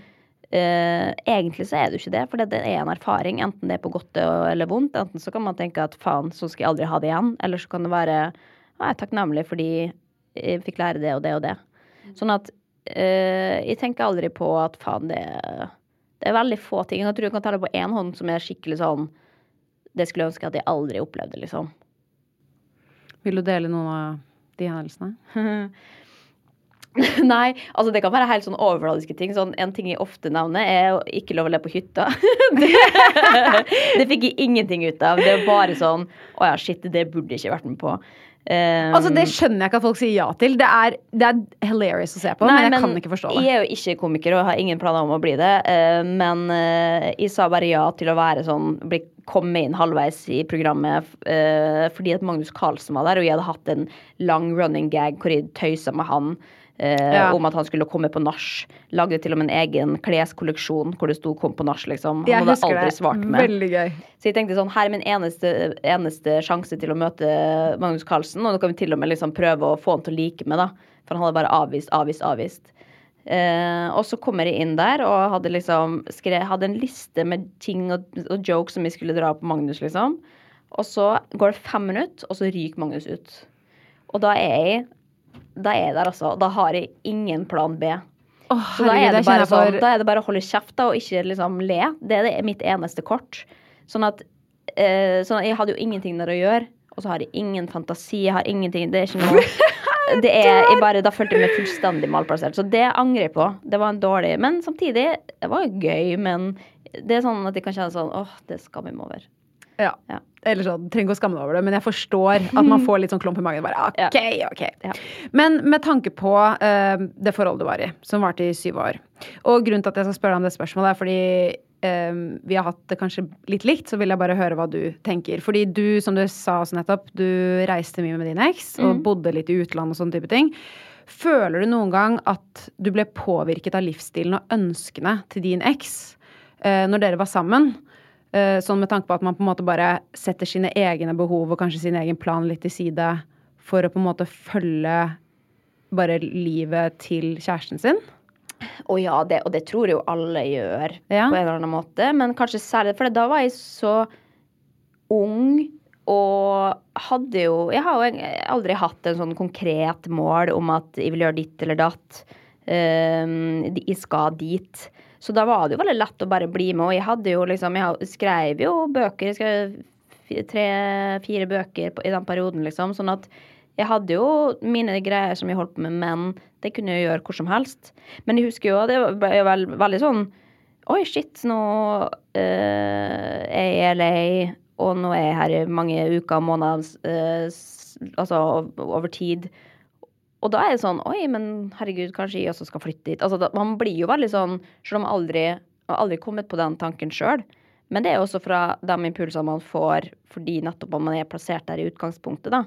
eh, egentlig så er det jo ikke det, for det er en erfaring, enten det er på godt eller vondt. Enten så kan man tenke at faen, så skal jeg aldri ha det igjen. Eller så kan det være jeg er takknemlig fordi jeg fikk lære det og det og det. Sånn at eh, jeg tenker aldri på at faen, det, det er veldig få ting. Jeg tror jeg kan ta det på én hånd som er skikkelig sånn Det skulle jeg ønske at jeg aldri opplevde, liksom. Vil du dele noen av de hendelsene? Nei, altså det kan være helt sånn overfladiske ting. Sånn, en ting jeg ofte nevner, er å ikke lov å le på hytta. det, det fikk jeg ingenting ut av. Det er bare sånn Å ja, shit, det burde jeg ikke vært med på. Um, Altså, Det skjønner jeg ikke at folk sier ja til. Det er, det er hilarious å se på, men jeg kan ikke forstå det. Jeg er jo ikke komiker og har ingen planer om å bli det. uh, Men uh, jeg sa bare ja til å være sånn bli, Komme inn halvveis i programmet uh, fordi at Magnus Carlsen var der, og jeg hadde hatt en lang running gag hvor jeg tøysa med han. Eh, Ja. Om at han skulle komme på nach. Lagde til og med en egen kleskolleksjon hvor det sto 'kom på nach'. liksom. Han Jeg hadde aldri det. svart med. Veldig gøy. Så jeg tenkte sånn, her er min eneste, eneste sjanse til å møte Magnus Carlsen. Og nå kan vi til og med liksom prøve å få han til å like meg, da. For han hadde bare avvist, avvist, avvist. Eh, og så kommer jeg inn der og hadde liksom skrev, hadde en liste med ting og, og jokes som jeg skulle dra på Magnus, liksom. Og så går det fem minutter, og så ryker Magnus ut. Og da er jeg da er jeg der, altså. Da har jeg ingen plan B. Oh, Så da er, herregud, det bare kjenner sånn, da er det bare å holde kjeft da, og ikke liksom le. Det er det- mitt eneste kort. Sånn at eh, sånn at Jeg hadde jo ingenting der å gjøre, og så har jeg ingen fantasi. Jeg har ingenting Det er ikke noe det er, jeg bare, Da følte jeg meg fullstendig malplassert. Så det angrer jeg på. Det var en dårlig Men samtidig, det var jo gøy. Men det er sånn at jeg kan kjenne sånn åh, det skammer meg over. ja. Ja. Eller sånn, trenger ikke å skamme deg over det, men jeg forstår at man får litt sånn klump i magen. Bare, ok, ok. Ja. Men med tanke på uh, det forholdet du var i, som varte i syv år Og grunnen til at jeg skal spørre deg om det spørsmålet, er fordi eh, vi har hatt det kanskje litt likt, så vil jeg bare høre hva du tenker. Fordi du, som du sa også nettopp, du reiste mye med din eks og bodde litt i utlandet og sånne type ting. Føler du noen gang at du ble påvirket av livsstilen og ønskene til din eks uh, når dere var sammen? Eh, sånn med tanke på at man på en måte bare setter sine egne behov og kanskje sin egen plan litt til side for å på en måte følge bare livet til kjæresten sin. Og ja, det, og det tror jo alle gjør Ja. på en eller annen måte. Men kanskje særlig For da var jeg så ung og hadde jo Jeg har jo aldri hatt en sånn konkret mål om at jeg vil gjøre ditt eller datt. Um, jeg skal dit. Så da var det jo veldig lett å bare bli med. Og jeg hadde jo liksom Jeg skrev jo bøker. Jeg skrev tre-fire bøker i den perioden, liksom. Sånn at jeg hadde jo mine greier som jeg holdt på med, men det kunne jeg gjøre hvor som helst. Men jeg husker jo, det ble jo veldig sånn Oi, shit, nå eh, er jeg i LA, og nå er jeg her i mange uker og måneder, eh, altså over tid. Og da er det sånn Oi, men herregud, kanskje jeg også skal flytte dit. Altså, da, man blir jo veldig sånn Selv om aldri har aldri kommet på den tanken sjøl. Men det er også fra de impulsene man får fordi nettopp man er plassert der i utgangspunktet, da.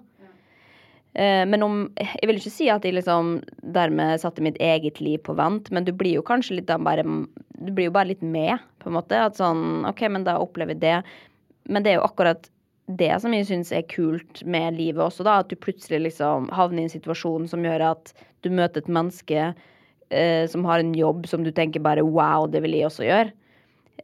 Eh, Men om Jeg vil ikke si at jeg liksom dermed satte mitt eget liv på vent, men du blir jo kanskje litt bare Du blir jo bare litt med, på en måte. At sånn OK, men da opplever jeg det. Men det er jo akkurat det som jeg syns er kult med livet også, da. At du plutselig liksom havner i en situasjon som gjør at du møter et menneske eh, som har en jobb som du tenker bare wow, det vil jeg også gjøre.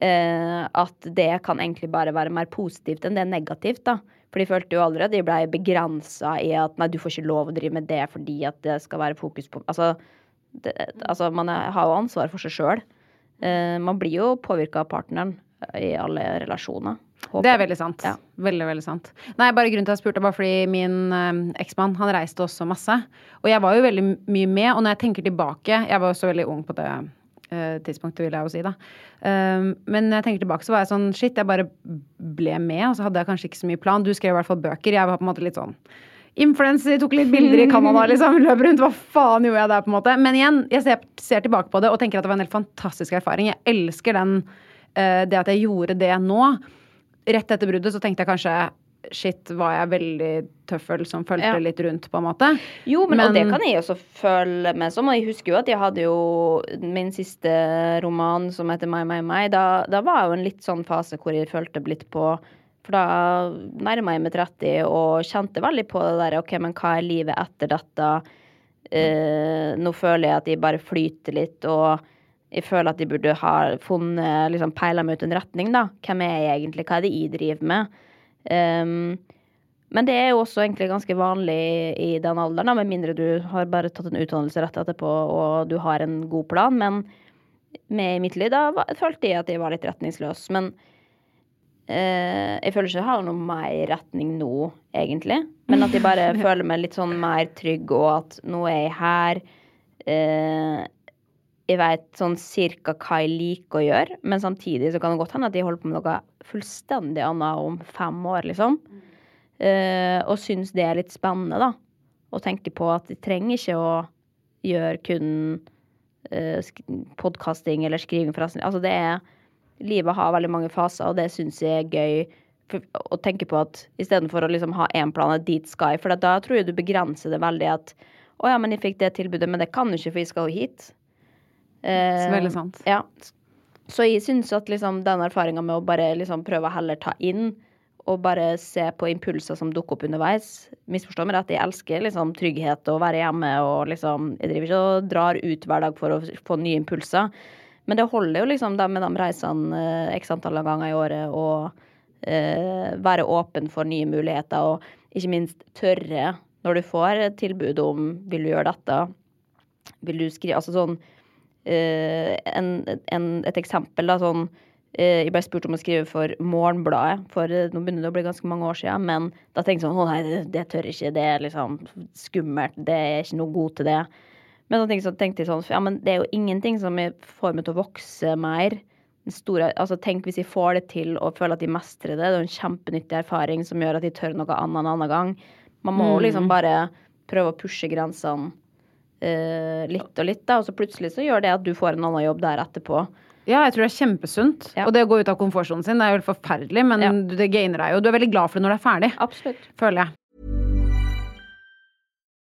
Eh, at det kan egentlig bare være mer positivt enn det er negativt, da. For de følte jo aldri at de blei begrensa i at nei, du får ikke lov å drive med det fordi at det skal være fokus på Altså, det, altså man er, har jo ansvar for seg sjøl. Eh, man blir jo påvirka av partneren i alle relasjoner. Håper Det er veldig sant. Ja. Veldig, veldig sant. Nei, bare grunnen til at jeg spurte, var fordi min eh, eksmann, han reiste også masse. Og jeg var jo veldig mye med, og når jeg tenker tilbake Jeg var jo så veldig ung på det eh, tidspunktet, vil jeg jo si, da. Um, men når jeg tenker tilbake, så var jeg sånn shit, jeg bare ble med, og så hadde jeg kanskje ikke så mye plan. Du skrev i hvert fall bøker. Jeg var på en måte litt sånn influenser, tok litt bilder i Canada, liksom. Løp rundt. Hva faen gjorde jeg der, på en måte? Men igjen, jeg ser, ser tilbake på det og tenker at det var en helt fantastisk erfaring. Jeg elsker den, eh, det at jeg gjorde det nå. Rett etter bruddet så tenkte jeg kanskje Shit, var jeg veldig tøffel som fulgte Ja. litt rundt, på en måte. Jo, men, og det kan jeg også føle med som. Og jeg husker jo at jeg hadde jo min siste roman som heter «Mai, mai, mai». Da, da var jeg jo en litt sånn fase hvor jeg følte litt på For da nærma jeg meg 30 og kjente veldig på det der OK, men hva er livet etter dette? Eh, nå føler jeg at jeg bare flyter litt, og jeg føler at jeg burde ha funnet liksom peila meg ut en retning, da. Hvem er jeg egentlig? Hva er det jeg driver med? Um, men det er jo også egentlig ganske vanlig i den alderen, da, med mindre du har bare tatt en utdannelse rett etterpå og du har en god plan. Men med i mitt liv da følte jeg at jeg var litt retningsløs. Men uh, jeg føler ikke jeg har noe mer retning nå, egentlig. Men at jeg bare føler meg litt sånn mer trygg, og at nå er jeg her. Eh, jeg vet sånn cirka hva jeg liker å gjøre, men samtidig så kan det godt hende at jeg holder på med noe fullstendig annet om fem år, liksom. Uh, og syns det er litt spennende, da. Og tenker på at jeg trenger ikke å gjøre kun uh, podkasting eller skriving, forresten. Altså det er Livet har veldig mange faser, og det syns jeg er gøy. For, å tenke på at istedenfor å liksom ha én plan, et dit skal. For da tror jeg du begrenser det veldig at å ja, men jeg fikk det tilbudet, men det kan du ikke, for jeg skal jo hit. Eh, veldig sant. Ja. Så jeg syns at liksom den erfaringa med å bare liksom prøve å heller ta inn og bare se på impulser som dukker opp underveis. Misforstå meg rett, jeg elsker liksom trygghet og å være hjemme og liksom Jeg driver ikke og drar ut hver dag for å få nye impulser. Men det holder jo liksom med de reisene eh, x antall ganger i året og eh, være åpen for nye muligheter og ikke minst tørre når du får et tilbud om vil du gjøre dette, vil du skrive Altså sånn en, en, Et eksempel, da, sånn eh, Jeg ble spurt om å skrive for Morgenbladet, for eh, nå begynner det å bli ganske mange år siden, men da tenkte jeg sånn Å nei, det, det tør ikke, det er liksom skummelt, det er ikke noe god til det. Men så tenkte så tenkte jeg sånn Ja, men det er jo ingenting som får meg til å vokse mer. Store, altså Tenk hvis jeg får det til og føler at jeg mestrer det. Det er jo en kjempenyttig erfaring som gjør at jeg tør noe annet en annen gang. Man må jo liksom bare prøve å pushe grensene eh, litt og litt, da, og så plutselig så gjør det at du får en annen jobb der etterpå. Ja, jeg tror det er kjempesunt. Ja. Og det å gå ut av komfortsonen sin det er jo forferdelig, men Ja. det gainer deg jo. Du er veldig glad for det når det er ferdig, Absolutt. føler jeg.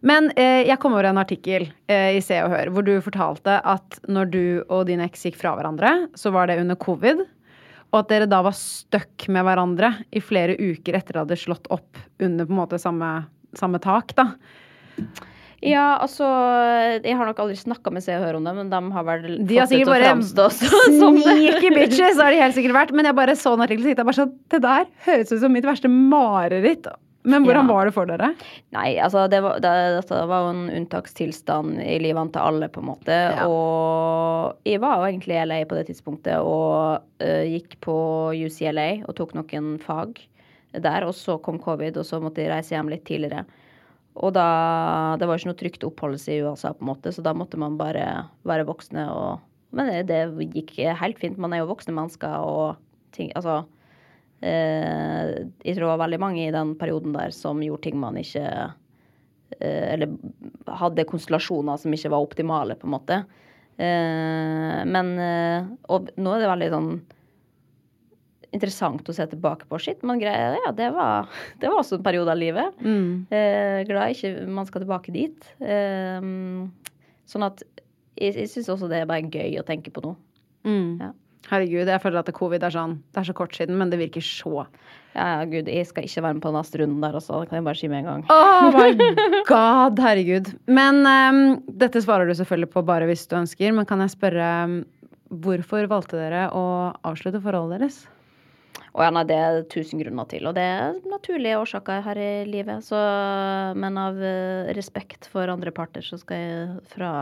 Men eh, jeg kom over en artikkel eh, i Se og Hør hvor du fortalte at når du og din eks gikk fra hverandre, så var det under covid. Og at dere da var stuck med hverandre i flere uker etter at dere hadde slått opp under på en måte samme, samme tak, da. Ja, altså Jeg har nok aldri snakka med Se og Hør om det, men de har vel De har fått det sikkert til å bare framstå som det. sneaky bitches, har de helt sikkert vært. Men jeg bare så en artikkel og tenkte bare sånn Det der høres ut som mitt verste mareritt. Men hvordan Ja. var det for dere? Nei, altså det var, det, dette var jo en unntakstilstand i livene til alle, på en måte. Og jeg var jo egentlig i LA på det tidspunktet og uh, gikk på UCLA og tok noen fag der. Og så kom covid, og så måtte jeg reise hjem litt tidligere. Og da Det var jo ikke noe trygt oppholdelse i USA, på en måte, så da måtte man bare være voksne og Men det, det gikk helt fint. Man er jo voksne mennesker og ting Altså jeg tror det var veldig mange i den perioden der som gjorde ting man ikke eh, Eller hadde konstellasjoner som ikke var optimale, på en måte. Eh, men eh, Og nå er det veldig sånn interessant å se tilbake på. Shit, men greia, ja, det var, det var også en periode av livet. Eh, glad ikke man skal tilbake dit. Eh, sånn at jeg, jeg syns også det er bare gøy å tenke på nå. Ja. Herregud, jeg føler at covid er sånn Det er så kort siden, men det virker så Ja, ja, gud, jeg skal ikke være med på neste runden der også. Det kan jeg bare si med en gang. Oh my god, herregud. Men um, dette svarer du selvfølgelig på bare hvis du ønsker. Men kan jeg spørre ehm, hvorfor valgte dere å avslutte forholdet deres? Og ja, nei, det er tusen grunner til, og det er naturlige årsaker her i livet. Så, men av eh, respekt for andre parter så skal jeg fra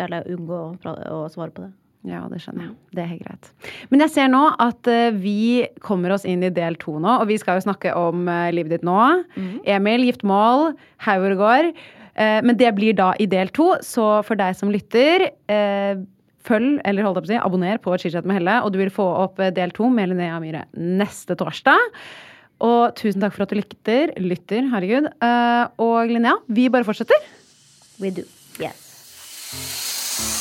Eller unngå å, å svare på det. Ja, det skjønner jeg. Det er helt greit. Men jeg ser nå at eh, vi kommer oss inn i del to nå, og vi skal jo snakke om eh, livet ditt nå. Emil, giftermål, Hauregård. Uh, men det blir da i del to, så for deg som lytter eh, Følg, eller holdt jeg på å si, abonner på Chitchat med Helle, og du vil få opp eh, del to med Linnea Myhre neste torsdag. Og tusen takk for at du lytter. Lytter, herregud. Eh, og Linnea, vi bare fortsetter. We do. Yes.